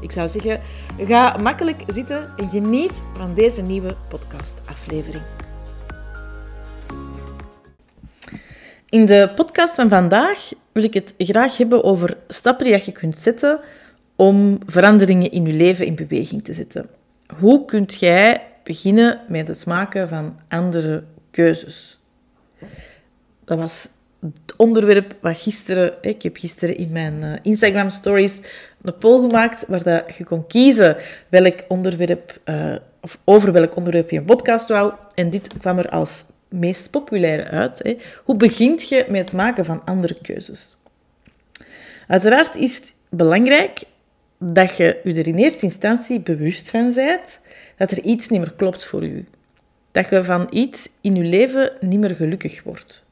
Ik zou zeggen, ga makkelijk zitten en geniet van deze nieuwe podcastaflevering. In de podcast van vandaag wil ik het graag hebben over stappen die je kunt zetten om veranderingen in je leven in beweging te zetten. Hoe kunt jij beginnen met het maken van andere keuzes? Dat was het onderwerp wat gisteren, ik heb gisteren in mijn eh, Instagram stories een poll gemaakt waar dat je kon kiezen welk onderwerp, uh, of over welk onderwerp je een podcast wou. En dit kwam er als meest populaire uit. Hè. Hoe begint je met het maken van andere keuzes? Uiteraard is het belangrijk dat je je er in eerste instantie bewust van bent dat er iets niet meer klopt voor je. Dat je van iets in je leven niet meer gelukkig wordt.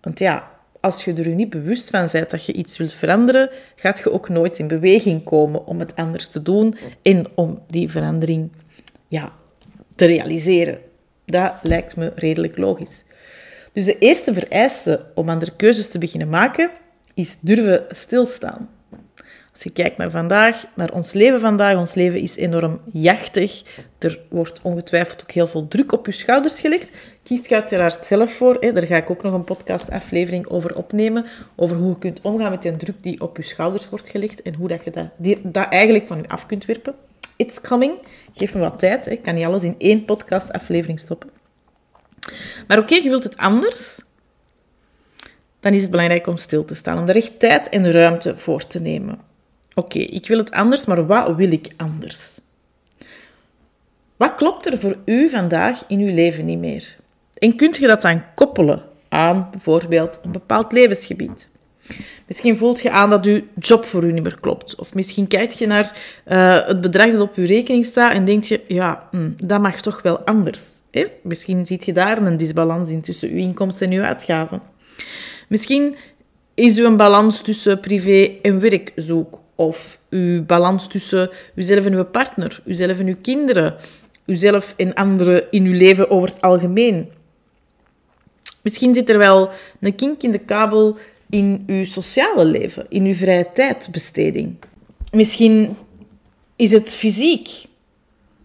Want ja, als je er niet bewust van bent dat je iets wilt veranderen, gaat je ook nooit in beweging komen om het anders te doen en om die verandering ja, te realiseren. Dat lijkt me redelijk logisch. Dus de eerste vereiste om andere keuzes te beginnen maken, is durven stilstaan. Als je kijkt naar vandaag, naar ons leven vandaag, ons leven is enorm jachtig. Er wordt ongetwijfeld ook heel veel druk op je schouders gelegd. Kies je uiteraard zelf voor. Hè. Daar ga ik ook nog een podcastaflevering over opnemen. Over hoe je kunt omgaan met die druk die op je schouders wordt gelegd. En hoe dat je dat, eigenlijk van je af kunt werpen. It's coming. Geef me wat tijd. Ik kan niet alles in één podcastaflevering stoppen. Maar oké, je wilt het anders. Dan is het belangrijk om stil te staan. Om er echt tijd en ruimte voor te nemen. Oké, ik wil het anders, maar wat wil ik anders? Wat klopt er voor u vandaag in uw leven niet meer? En kunt je dat dan koppelen aan bijvoorbeeld een bepaald levensgebied? Misschien voelt je aan dat uw job voor u niet meer klopt. Of misschien kijk je naar uh, het bedrag dat op uw rekening staat en denk je, ja, hm, dat mag toch wel anders. Hè? Misschien ziet je daar een disbalans in tussen uw inkomsten en uw uitgaven. Misschien is u een balans tussen privé en werk zoek. Of uw balans tussen uzelf en uw partner, uzelf en uw kinderen, uzelf en anderen in uw leven over het algemeen. Misschien zit er wel een kink in de kabel in uw sociale leven, in uw vrije tijdbesteding. Misschien is het fysiek.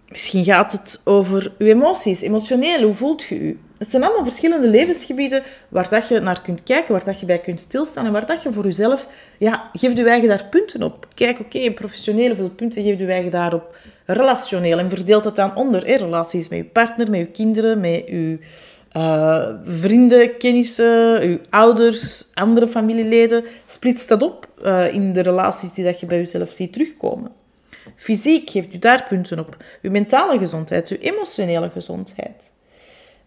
Misschien gaat het over uw emoties, emotioneel. Hoe voelt je u? Het zijn allemaal verschillende levensgebieden waar dat je naar kunt kijken, waar dat je bij kunt stilstaan en waar dat je voor jezelf, ja, geef je eigen daar punten op. Kijk, oké, okay, professioneel, hoeveel punten geef je eigen daarop? Relationeel en verdeelt het dan onder. Hè? Relaties met je partner, met je kinderen, met je uh, vrienden, kennissen, uw ouders, andere familieleden. Splits dat op uh, in de relaties die dat je bij jezelf ziet terugkomen. Fysiek geeft u daar punten op. Uw mentale gezondheid, uw emotionele gezondheid.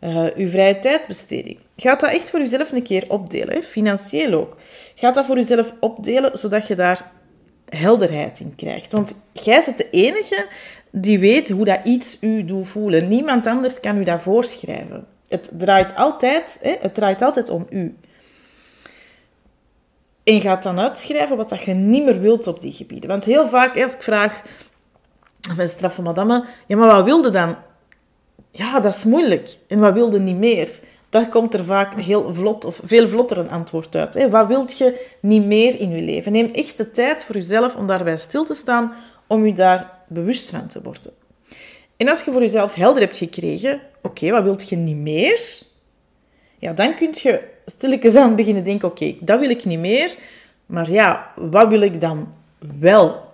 Uh, uw vrije tijdbesteding. Gaat dat echt voor jezelf een keer opdelen, financieel ook. Gaat dat voor jezelf opdelen, zodat je daar helderheid in krijgt. Want jij bent de enige die weet hoe dat iets u doet voelen. Niemand anders kan u dat voorschrijven. Het draait altijd, hè, het draait altijd om u. En gaat dan uitschrijven wat dat je niet meer wilt op die gebieden. Want heel vaak, als ik vraag van straffe madame, ja, maar wat wilde dan? Ja, dat is moeilijk. En wat wilde niet meer? Daar komt er vaak heel vlot of veel vlotter een antwoord uit. Hè? Wat wilt je niet meer in je leven? Neem echt de tijd voor jezelf om daarbij stil te staan, om je daar bewust van te worden. En als je voor jezelf helder hebt gekregen, oké, wat wilt je niet meer? Ja, dan kun je stilletjes aan beginnen denken, oké, dat wil ik niet meer, maar ja, wat wil ik dan wel?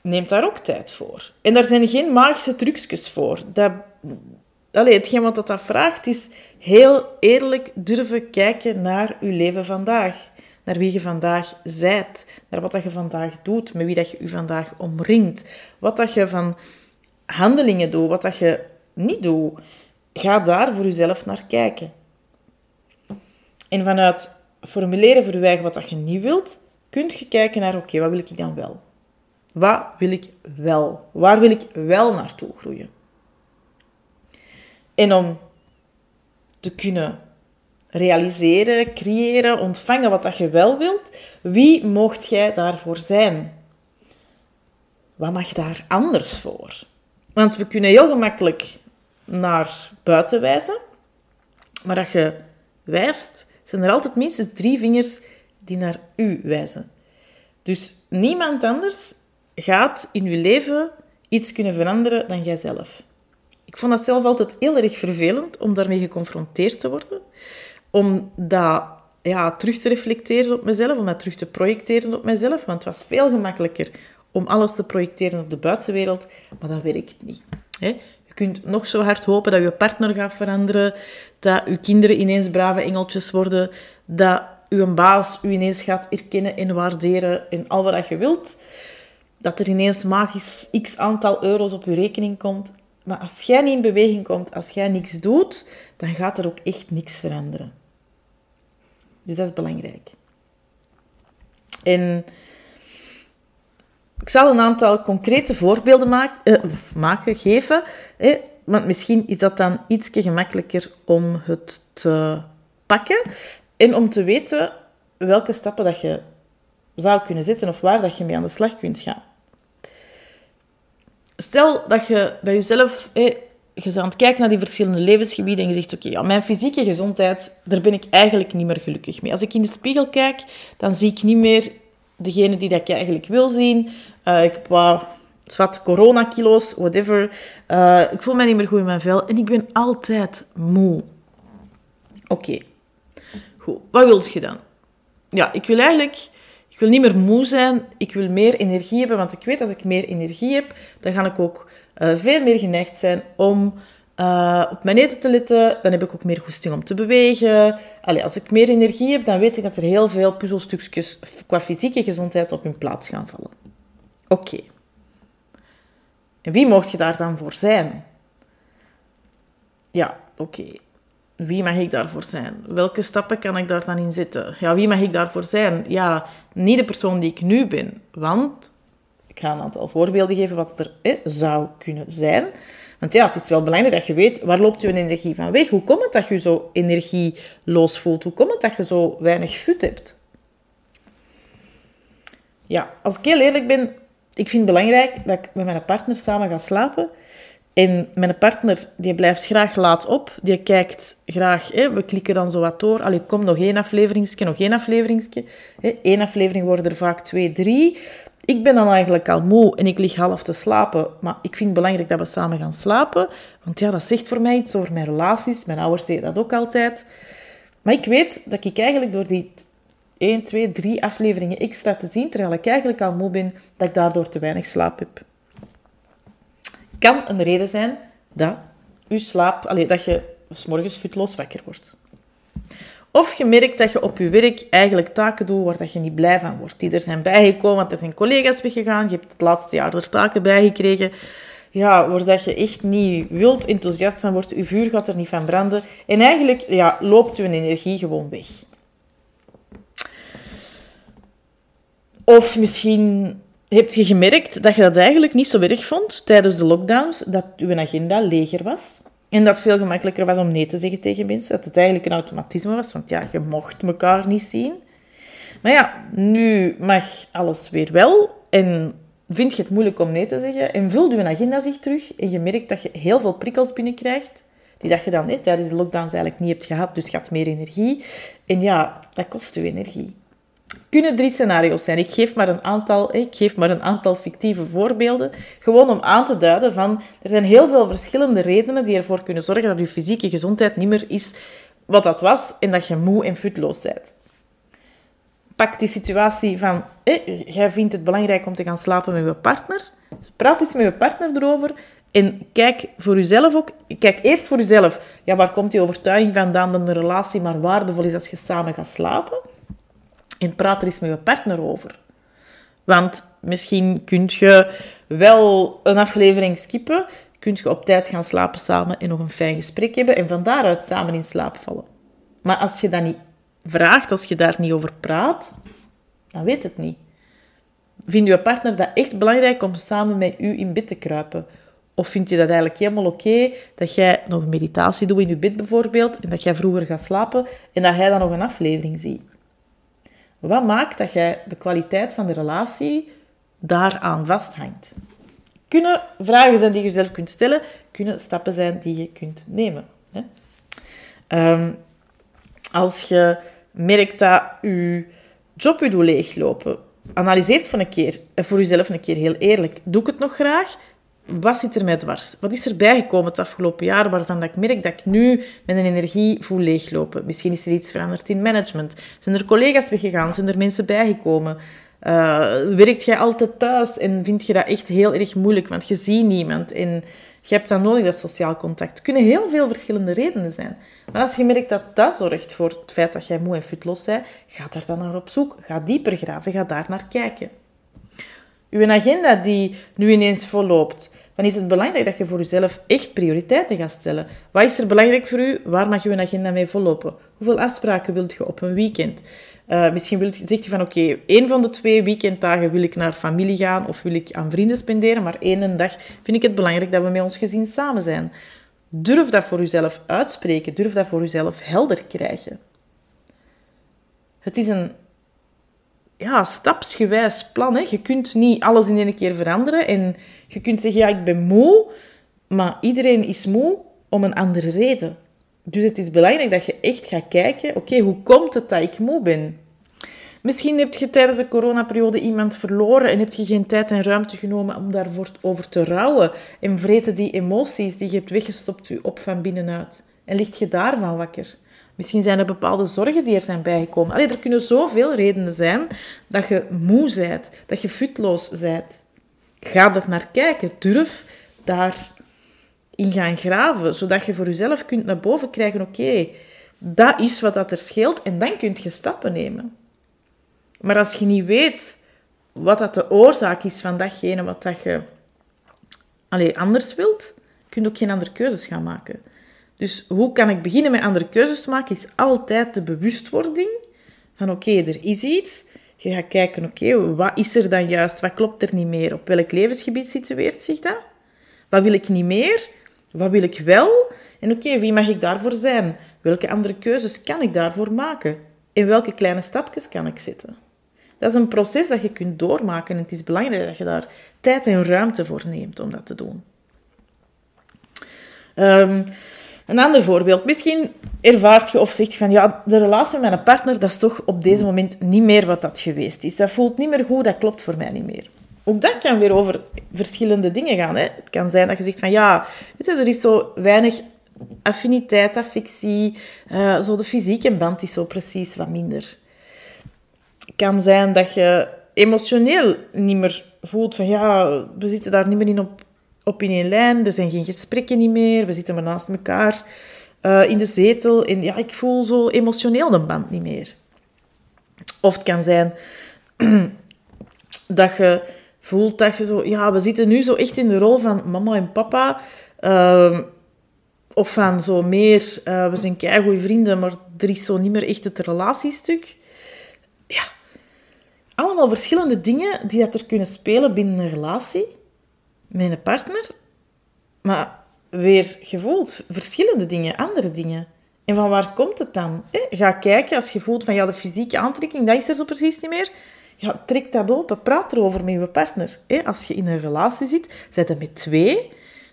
Neem daar ook tijd voor. En daar zijn geen magische trucjes voor. Dat, allee, hetgeen wat dat vraagt, is heel eerlijk durven kijken naar je leven vandaag naar wie je vandaag zijt, naar wat dat je vandaag doet, met wie dat je je vandaag omringt, wat dat je van handelingen doet, wat dat je niet doet. Ga daar voor jezelf naar kijken. En vanuit formuleren voor je eigen wat dat je niet wilt, kun je kijken naar, oké, wat wil ik dan wel? Wat wil ik wel? Waar wil ik wel naartoe groeien? En om te kunnen realiseren, creëren, ontvangen wat dat je wel wilt, wie mocht jij daarvoor zijn? Wat mag daar anders voor? Want we kunnen heel gemakkelijk naar buiten wijzen, maar dat je wijst, zijn er altijd minstens drie vingers die naar u wijzen. Dus niemand anders gaat in je leven iets kunnen veranderen dan jijzelf. Ik vond dat zelf altijd heel erg vervelend om daarmee geconfronteerd te worden. Om dat ja, terug te reflecteren op mezelf, om dat terug te projecteren op mezelf. Want het was veel gemakkelijker om alles te projecteren op de buitenwereld, maar dat werkt niet. Je kunt nog zo hard hopen dat je partner gaat veranderen, dat je kinderen ineens brave engeltjes worden, dat uw baas u ineens gaat erkennen en waarderen in al wat je wilt. Dat er ineens magisch x aantal euro's op je rekening komt. Maar als jij niet in beweging komt, als jij niks doet, dan gaat er ook echt niks veranderen. Dus dat is belangrijk. En ik zal een aantal concrete voorbeelden maken, eh, maken geven. Want misschien is dat dan iets gemakkelijker om het te pakken. En om te weten welke stappen dat je zou kunnen zetten of waar dat je mee aan de slag kunt gaan. Stel dat je bij jezelf, je bent aan het kijken naar die verschillende levensgebieden en je zegt, oké, ja, mijn fysieke gezondheid, daar ben ik eigenlijk niet meer gelukkig mee. Als ik in de spiegel kijk, dan zie ik niet meer degene die dat ik eigenlijk wil zien. Uh, ik heb wat, wat coronakilo's, whatever. Uh, ik voel me niet meer goed in mijn vel en ik ben altijd moe. Oké, goed. Wat wil je dan? Ja, ik wil eigenlijk wil niet meer moe zijn, ik wil meer energie hebben, want ik weet dat als ik meer energie heb, dan ga ik ook uh, veel meer geneigd zijn om op mijn eten te letten. Dan heb ik ook meer goesting om te bewegen. Allee, als ik meer energie heb, dan weet ik dat er heel veel puzzelstukjes qua fysieke gezondheid op hun plaats gaan vallen. Oké. Wie mocht je daar dan voor zijn? Ja, oké. Wie mag ik daarvoor zijn? Welke stappen kan ik daar dan in zetten? Ja, wie mag ik daarvoor zijn? Ja, niet de persoon die ik nu ben. Want, ik ga een aantal voorbeelden geven wat er zou kunnen zijn. Want ja, het is wel belangrijk dat je weet, waar loopt je energie van weg? Hoe komt het dat je zo energieloos voelt? Hoe komt het dat je zo weinig fut hebt? Ja, als ik heel eerlijk ben, ik vind het belangrijk dat ik met mijn partner samen ga slapen. En mijn partner, die blijft graag laat op. Die kijkt graag, hè, we klikken dan zo wat door. Allee, kom, nog één afleveringsje, nog één afleveringsje. Eén aflevering worden er vaak twee, drie. Ik ben dan eigenlijk al moe en ik lig half te slapen. Maar ik vind het belangrijk dat we samen gaan slapen. Want ja, dat zegt voor mij iets over mijn relaties. Mijn ouders deden dat ook altijd. Maar ik weet dat ik eigenlijk door die 1, 2, 3 afleveringen extra te zien, terwijl ik eigenlijk al moe ben, dat ik daardoor te weinig slaap heb kan een reden zijn dat je slaap, allee, dat je s morgens futloos wakker wordt. Of je merkt dat je op je werk eigenlijk taken doet waar dat je niet blij van wordt. Die er zijn bijgekomen, want er zijn collega's weggegaan. Je hebt het laatste jaar er taken bijgekregen. Ja, waar dat je echt niet wilt enthousiast van wordt. Je vuur gaat er niet van branden. En eigenlijk ja, loopt je energie gewoon weg. Of misschien heb je gemerkt dat je dat eigenlijk niet zo erg vond tijdens de lockdowns, dat je agenda leger was. En dat het veel gemakkelijker was om nee te zeggen tegen mensen. Dat het eigenlijk een automatisme was, want ja, je mocht elkaar niet zien. Maar ja, nu mag alles weer wel. En vind je het moeilijk om nee te zeggen. En vult je agenda zich terug. En je merkt dat je heel veel prikkels binnenkrijgt. Die dat je dan nee, tijdens de lockdowns eigenlijk niet hebt gehad. Dus je had meer energie. En ja, dat kost je energie kunnen drie scenario's zijn. Ik geef maar een aantal, ik geef maar een aantal fictieve voorbeelden, gewoon om aan te duiden van er zijn heel veel verschillende redenen die ervoor kunnen zorgen dat je fysieke gezondheid niet meer is wat dat was en dat je moe en futloos bent. Pak die situatie van, jij vindt het belangrijk om te gaan slapen met je partner. Praat eens met je partner erover en kijk voor jezelf ook. Kijk eerst voor jezelf. Ja, waar komt die overtuiging vandaan dat een relatie maar waardevol is als je samen gaat slapen? En praat er eens met je partner over. Want misschien kun je wel een aflevering skippen, kun je op tijd gaan slapen samen en nog een fijn gesprek hebben en van daaruit samen in slaap vallen. Maar als je dat niet vraagt, als je daar niet over praat, dan weet het niet. Vindt je partner dat echt belangrijk om samen met u in bed te kruipen? Of vind je dat eigenlijk helemaal oké dat jij nog een meditatie doet in je bed bijvoorbeeld en dat jij vroeger gaat slapen en dat hij dan nog een aflevering ziet? Wat maakt dat jij de kwaliteit van de relatie daaraan vasthangt? Kunnen vragen zijn die je zelf kunt stellen, kunnen stappen zijn die je kunt nemen. Hè? Ehm, als je merkt dat je job je doet leeglopen, analyseer het van een keer, voor jezelf een keer heel eerlijk. Doe ik het nog graag? Wat zit er mij dwars? Wat is er bijgekomen het afgelopen jaar waarvan dat ik merk dat ik nu een energie voel leeglopen? Misschien is er iets veranderd in management. Zijn er collega's weggegaan? Zijn er mensen bijgekomen? Uh, werkt jij altijd thuis en vind je dat echt heel erg moeilijk, want je ziet niemand en je hebt dan nodig, dat sociaal contact. Er kunnen heel veel verschillende redenen zijn. Maar als je merkt dat dat zorgt voor het feit dat jij moe en futloos bent, ga daar dan naar op zoek. Ga dieper graven, ga daar naar kijken. Uw agenda die nu ineens volloopt, dan is het belangrijk dat je voor jezelf echt prioriteiten gaat stellen. Wat is er belangrijk voor u? Waar mag je agenda mee vollopen? Hoeveel afspraken wilt je op een weekend? Uh, misschien wilt, zegt je van oké, één van de twee weekenddagen wil ik naar familie gaan of wil ik aan vrienden spenderen, maar één dag vind ik het belangrijk dat we met ons gezin samen zijn. Durf dat voor jezelf uitspreken, durf dat voor jezelf helder krijgen. Het is een ja, stapsgewijs plan. Hè. Je kunt niet alles in één keer veranderen en je kunt zeggen, ja, ik ben moe, maar iedereen is moe om een andere reden. Dus het is belangrijk dat je echt gaat kijken, oké, hoe komt het dat ik moe ben? Misschien heb je tijdens de coronaperiode iemand verloren en heb je geen tijd en ruimte genomen om daarvoor over te rouwen. En vreten die emoties die je hebt weggestopt je op van binnenuit. En ligt je daarvan wakker? Misschien zijn er bepaalde zorgen die er zijn bijgekomen. Allee, er kunnen zoveel redenen zijn dat je moe bent, dat je futloos bent. Ga er naar kijken. Durf daar in gaan graven, zodat je voor jezelf kunt naar boven krijgen, oké, dat is wat dat er scheelt, en dan kun je stappen nemen. Maar als je niet weet wat dat de oorzaak is van datgene wat dat je anders wilt, kun je ook geen andere keuzes gaan maken. Dus hoe kan ik beginnen met andere keuzes te maken, is altijd de bewustwording van oké, er is iets. Je gaat kijken, oké, wat is er dan juist? Wat klopt er niet meer? Op welk levensgebied situeert zich dat? Wat wil ik niet meer? Wat wil ik wel? En oké, wie mag ik daarvoor zijn? Welke andere keuzes kan ik daarvoor maken? In welke kleine stapjes kan ik zetten? Dat is een proces dat je kunt doormaken en het is belangrijk dat je daar tijd en ruimte voor neemt om dat te doen. Um, een ander voorbeeld. Misschien ervaart je of zegt je van ja, de relatie met een partner, dat is toch op deze moment niet meer wat dat geweest is. Dat voelt niet meer goed, dat klopt voor mij niet meer. Ook dat kan weer over verschillende dingen gaan. Hè. Het kan zijn dat je zegt van ja, weet je, er is zo weinig affiniteit, affectie, uh, zo de fysieke band is zo precies wat minder. Het kan zijn dat je emotioneel niet meer voelt van ja, we zitten daar niet meer in op, op in één lijn, er zijn geen gesprekken niet meer, we zitten maar naast elkaar uh, in de zetel en ja, ik voel zo emotioneel de band niet meer. Of het kan zijn dat je voelt dat je zo, ja, we zitten nu zo echt in de rol van mama en papa. Uh, of van zo meer, uh, we zijn goede vrienden, maar er is zo niet meer echt het relatiestuk. Ja, allemaal verschillende dingen die dat er kunnen spelen binnen een relatie een partner. Maar weer gevoeld verschillende dingen, andere dingen. En van waar komt het dan? Ga kijken als je voelt van ja, de fysieke aantrekking, dat is er zo precies niet meer ja, trek dat open. Praat erover met je partner. Als je in een relatie zit, zit er met twee.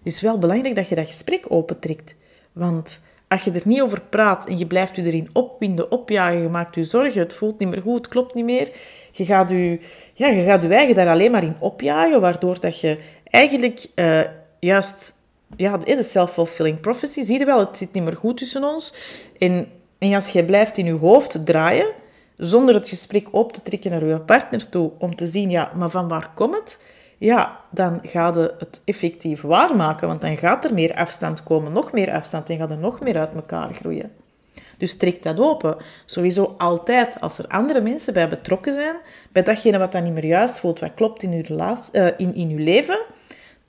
Het is wel belangrijk dat je dat gesprek opentrekt. Want als je er niet over praat en je blijft je erin opwinden, opjagen, je maakt je zorgen, het voelt niet meer goed, het klopt niet meer, je gaat je, ja, je, gaat je eigen daar alleen maar in opjagen, waardoor dat je eigenlijk uh, juist ja, de self-fulfilling prophecy, zie je wel, het zit niet meer goed tussen ons. En, en als je blijft in je hoofd draaien, zonder het gesprek op te trekken naar je partner toe, om te zien, ja, maar van waar komt het? Ja, dan gaat het effectief waarmaken, want dan gaat er meer afstand komen, nog meer afstand, en gaat er nog meer uit elkaar groeien. Dus trek dat open. Sowieso altijd, als er andere mensen bij betrokken zijn, bij datgene wat dan niet meer juist voelt, wat klopt in uw, uh, in, in uw leven,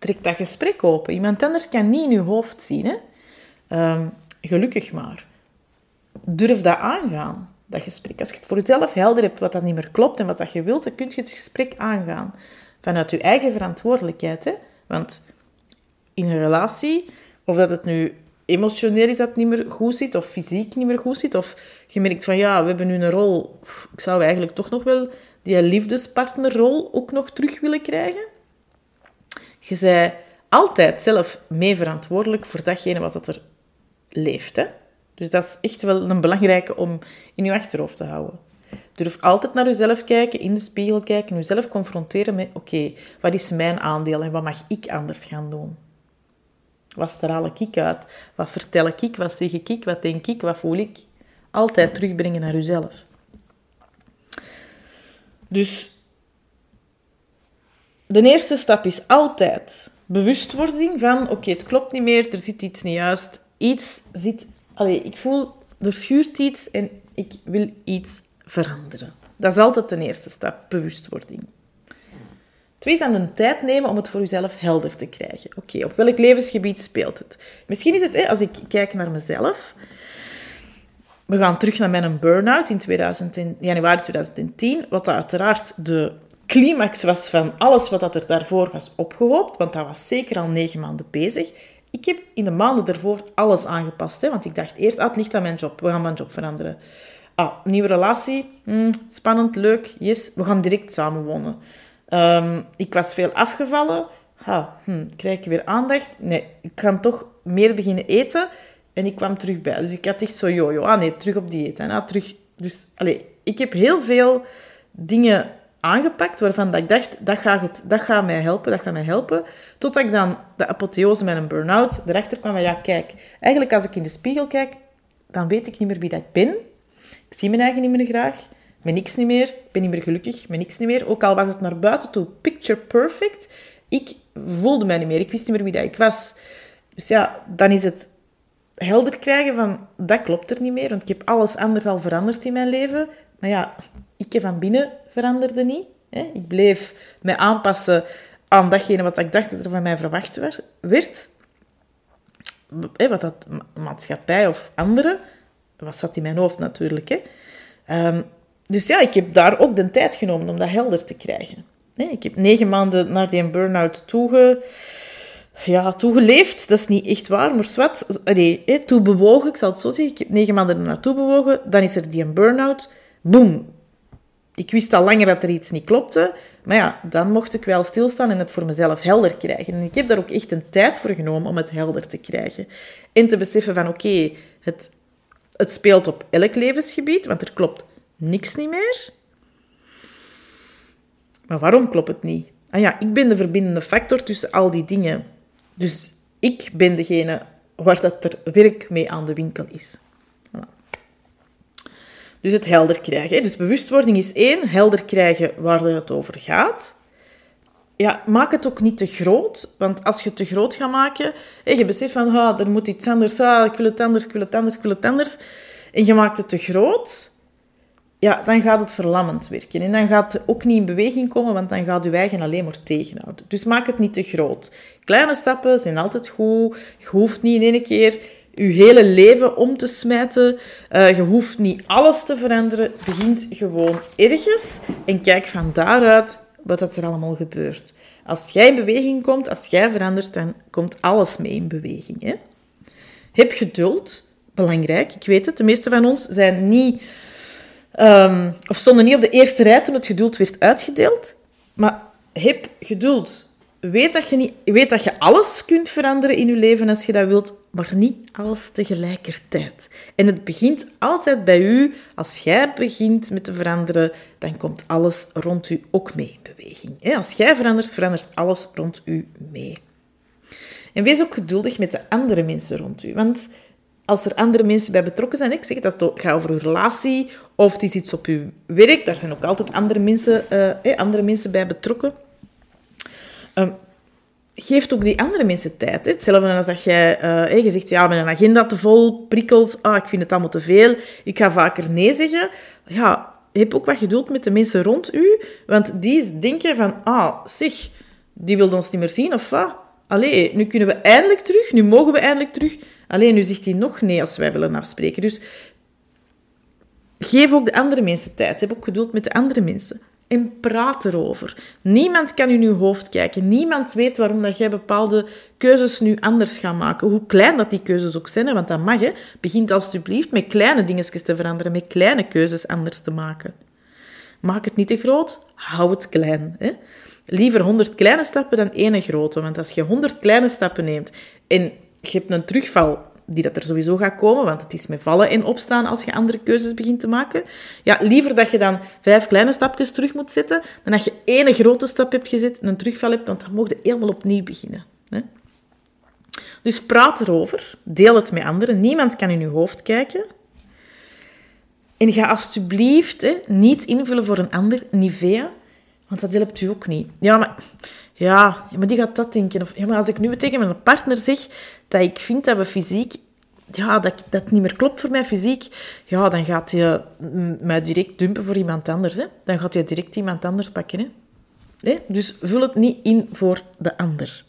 trek dat gesprek open. Iemand anders kan niet in uw hoofd zien. Hè? Um, gelukkig maar. Durf dat aangaan. dat gesprek. Als je het voor jezelf helder hebt wat dat niet meer klopt en wat dat je wilt, dan kun je het gesprek aangaan. Vanuit je eigen verantwoordelijkheid. Hè? Want in een relatie, of dat het nu emotioneel is dat het niet meer goed zit, of fysiek niet meer goed zit, of je merkt van ja, we hebben nu een rol, ik zou eigenlijk toch nog wel die liefdespartnerrol ook nog terug willen krijgen. Je bent altijd zelf mee verantwoordelijk voor datgene wat er leeft. Hè? Dus dat is echt wel een belangrijke om in je achterhoofd te houden. Durf altijd naar jezelf kijken, in de spiegel kijken, jezelf confronteren met: oké, wat is mijn aandeel en wat mag ik anders gaan doen? Wat straal ik uit? Wat vertel ik? Wat zeg ik? Wat denk ik? Wat voel ik? Altijd terugbrengen naar jezelf. Dus de eerste stap is altijd bewustwording van: oké, het klopt niet meer, er zit iets niet juist. Iets zit. Allee, ik voel, er schuurt iets en ik wil iets veranderen. Dat is altijd de eerste stap, bewustwording. Twee is dan de tijd nemen om het voor jezelf helder te krijgen. Oké, op welk levensgebied speelt het? Misschien is het, hè, als ik kijk naar mezelf... We gaan terug naar mijn burn-out in 2010, januari 2010, wat uiteraard de climax was van alles wat dat er daarvoor was opgehoopt, want dat was zeker al negen maanden bezig. Ik heb in de maanden daarvoor alles aangepast, hè, want ik dacht eerst, ah, het ligt aan mijn job, we gaan mijn job veranderen. Ah, nieuwe relatie, hmm, spannend, leuk, yes, we gaan direct samenwonen. Um, ik was veel afgevallen. Ha, hm, krijg ik weer aandacht? Nee, ik ga toch meer beginnen eten. En ik kwam terug bij. Dus ik had echt zo, jojo, ah nee, terug op dieet. En terug. Dus, allez, ik heb heel veel dingen aangepakt waarvan dat ik dacht, dat gaat, het, dat gaat mij helpen, dat gaat mij helpen. Totdat ik dan de apotheose met een burn-out erachter kwam van, ja, kijk, eigenlijk als ik in de spiegel kijk, dan weet ik niet meer wie dat ik ben. Ik zie mijn eigen niet meer graag met niks niet meer. Ben niet meer gelukkig, met niks niet meer. Ook al was het naar buiten toe picture perfect, ik voelde mij niet meer. Ik wist niet meer wie dat ik was. Dus ja, dan is het helder krijgen van, dat klopt er niet meer, want ik heb alles anders al veranderd in mijn leven. Maar ja, ik van binnen veranderde niet. Hè. Ik bleef mij aanpassen aan datgene wat ik dacht dat er van mij verwacht werd. Wat dat maatschappij of anderen, wat zat in mijn hoofd natuurlijk. Hè. Ehm, dus ja, ik heb daar ook de tijd genomen om dat helder te krijgen. ik heb negen maanden naar die burn-out toege, ja, toegeleefd. Dat is niet echt waar, maar wat. Nee, toe bewogen, ik zal het zo zeggen. Ik heb negen maanden er naartoe bewogen. Dan is er die burn-out. Boom. Ik wist al langer dat er iets niet klopte. Maar ja, dan mocht ik wel stilstaan en het voor mezelf helder krijgen. En ik heb daar ook echt een tijd voor genomen om het helder te krijgen. En te beseffen van, oké, het, het speelt op elk levensgebied, want er klopt niks niet meer. Maar waarom klopt het niet? Ah ja, ik ben de verbindende factor tussen al die dingen. Dus ik ben degene waar dat er werk mee aan de winkel is. Dus het helder krijgen. Dus bewustwording is één, helder krijgen waar het over gaat. Ja, maak het ook niet te groot, want als je het te groot gaat maken, en je beseft van, ah, er moet iets anders, ah, ik wil het anders, ik wil het anders, ik wil het anders, en je maakt het te groot, ja, dan gaat het verlammend werken. En dan gaat het ook niet in beweging komen, want dan gaat je eigen alleen maar tegenhouden. Dus maak het niet te groot. Kleine stappen zijn altijd goed. Je hoeft niet in één keer je hele leven om te smijten. Uh, je hoeft niet alles te veranderen. Begint gewoon ergens en kijk van daaruit wat er allemaal gebeurt. Als jij in beweging komt, als jij verandert, dan komt alles mee in beweging. Hè? Heb geduld, belangrijk. Ik weet het, de meeste van ons zijn niet Um, of stonden niet op de eerste rij toen het geduld werd uitgedeeld. Maar heb geduld. Weet dat, je niet, weet dat je alles kunt veranderen in je leven als je dat wilt, maar niet alles tegelijkertijd. En het begint altijd bij u. Als jij begint met te veranderen, dan komt alles rond u ook mee in beweging. Als jij verandert, verandert alles rond u mee. En wees ook geduldig met de andere mensen rond u. Want als er andere mensen bij betrokken zijn, ik zeg dat gaat over uw relatie of het is iets op uw werk, daar zijn ook altijd andere mensen, uh, andere mensen bij betrokken. Um, geeft ook die andere mensen tijd. Hè. Hetzelfde als dat jij uh, je zegt, ja, mijn agenda te vol, prikkels, ah, ik vind het allemaal te veel, ik ga vaker nee zeggen. Ja, heb ook wat geduld met de mensen rond u, want die denken van, ah, zeg, die wil ons niet meer zien, of wat? Allee, nu kunnen we eindelijk terug, nu mogen we eindelijk terug. Alleen nu zegt hij nog nee als wij willen afspreken. Dus Geef ook de andere mensen tijd. Heb ook geduld met de andere mensen. En praat erover. Niemand kan in uw hoofd kijken. Niemand weet waarom dat jij bepaalde keuzes nu anders gaat maken. Hoe klein dat die keuzes ook zijn, want dat mag. Hè. Begint alsjeblieft met kleine dingetjes te veranderen, met kleine keuzes anders te maken. Maak het niet te groot, hou het klein. Hè. Liever 100 kleine stappen dan één grote. Want als je 100 kleine stappen neemt en je hebt een terugval die dat er sowieso gaat komen, want het is met vallen en opstaan als je andere keuzes begint te maken. Ja, liever dat je dan vijf kleine stapjes terug moet zetten, dan dat je één grote stap hebt gezet en een terugval hebt, want dan mogen je helemaal opnieuw beginnen. Hè? Dus praat erover, deel het met anderen. Niemand kan in je hoofd kijken. En ga alsjeblieft hè, niet invullen voor een ander, Nivea, want dat helpt u ook niet. Ja, maar, ja, maar die gaat dat denken. Of ja, maar als ik nu tegen mijn partner zeg dat ik vind dat we fysiek... Ja, dat, dat niet meer klopt voor mij fysiek. Ja, dan gaat je mij direct dumpen voor iemand anders. Hè. Dan gaat je direct iemand anders pakken. Hè. Dus vul het niet in voor de ander.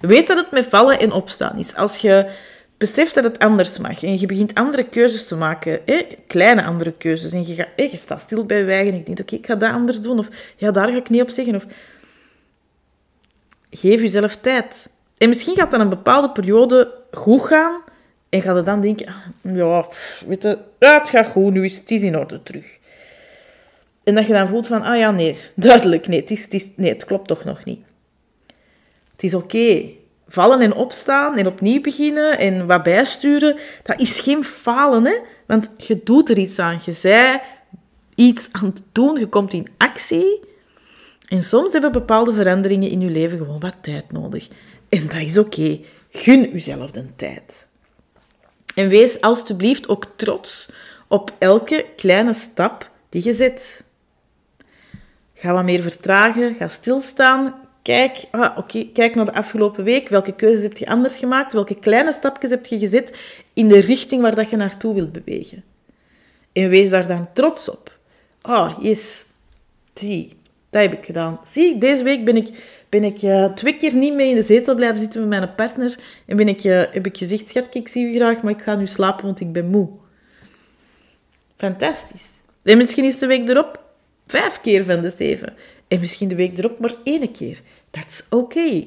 Weet dat het met vallen en opstaan is. Als je beseft dat het anders mag en je begint andere keuzes te maken, hè, kleine andere keuzes, en je, gaat, hè, je staat stil bij je eigen en je denkt, oké, ik ga dat anders doen, of ja, daar ga ik niet op zeggen, of geef jezelf tijd. En misschien gaat dan een bepaalde periode goed gaan en gaat je dan denken, ah, ja, weet je, het gaat goed, nu is het in orde terug. En dat je dan voelt van, ah ja, nee, duidelijk, nee, het, is, het, is, het klopt toch nog niet. Het is oké vallen en opstaan en opnieuw beginnen en wat bijsturen, dat is geen falen, hè? Want je doet er iets aan. Je zei iets aan het doen, je komt in actie. En soms hebben bepaalde veranderingen in je leven gewoon wat tijd nodig. En dat is oké. Gun jezelf de tijd. En wees alstublieft ook trots op elke kleine stap die je zet. Ga wat meer vertragen, ga stilstaan, Kijk, ah, kijk naar de afgelopen week. Welke keuzes heb je anders gemaakt? Welke kleine stapjes heb je gezet in de richting waar dat je naartoe wilt bewegen? En wees daar dan trots op. Ah, oh, yes. Zie, dat heb ik gedaan. Zie, deze week ben ik, ben ik uh, twee keer niet mee in de zetel blijven zitten met mijn partner. En ben ik, uh, heb ik gezegd, schat, ik zie u graag, maar ik ga nu slapen, want ik ben moe. Fantastisch. En misschien is de week erop vijf keer van de zeven. En misschien de week erop maar één keer. That's oké.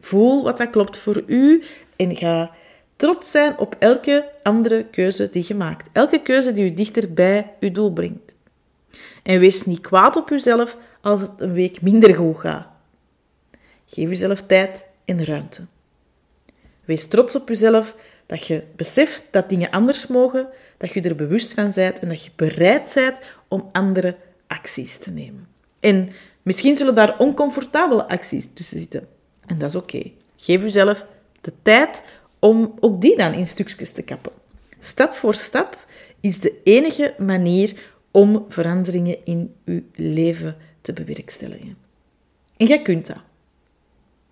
Voel wat dat klopt voor u en ga trots zijn op elke andere keuze die je maakt. Elke keuze die u dichter bij uw doel brengt. En wees niet kwaad op uzelf als het een week minder goed gaat. Geef uzelf tijd en ruimte. Wees trots op uzelf dat je beseft dat dingen anders mogen, dat je er bewust van bent en dat je bereid bent om andere acties te nemen. En Misschien zullen daar oncomfortabele acties tussen zitten. En dat is oké. Geef uzelf de tijd om ook die dan in stukjes te kappen. Stap voor stap is de enige manier om veranderingen in uw leven te bewerkstelligen. En jij kunt dat.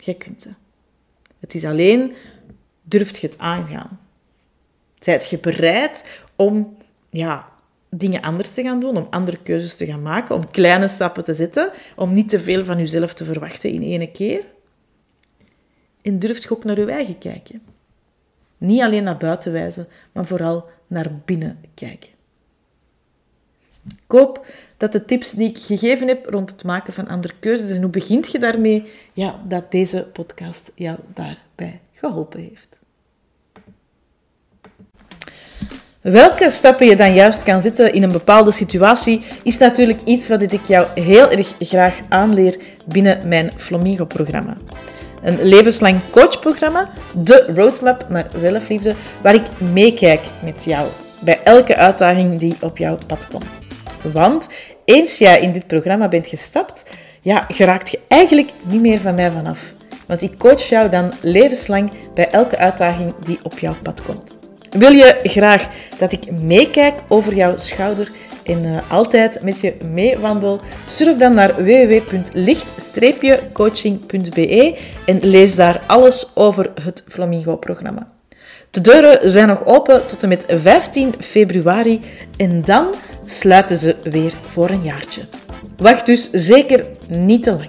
Jij kunt dat. Het is alleen, durft je het aangaan? Zijt je bereid om ja, dingen anders te gaan doen, om andere keuzes te gaan maken, om kleine stappen te zetten, om niet te veel van jezelf te verwachten in één keer. En durft je ook naar je eigen kijken. Niet alleen naar buiten wijzen, maar vooral naar binnen kijken. Ik hoop dat de tips die ik gegeven heb rond het maken van andere keuzes en hoe begint je daarmee, ja, dat deze podcast jou daarbij geholpen heeft. Welke stappen je dan juist kan zetten in een bepaalde situatie, is natuurlijk iets wat ik jou heel erg graag aanleer binnen mijn Flamingo-programma. Een levenslang coachprogramma, de roadmap naar zelfliefde, waar ik meekijk met jou bij elke uitdaging die op jouw pad komt. Want eens jij in dit programma bent gestapt, ja, geraakt je eigenlijk niet meer van mij vanaf. Want ik coach jou dan levenslang bij elke uitdaging die op jouw pad komt. Wil je graag dat ik meekijk over jouw schouder en uh, altijd met je meewandel? Surf dan naar www.licht-coaching.be en lees daar alles over het Flamingo-programma. De deuren zijn nog open tot en met 15 februari en dan sluiten ze weer voor een jaartje. Wacht dus zeker niet te lang.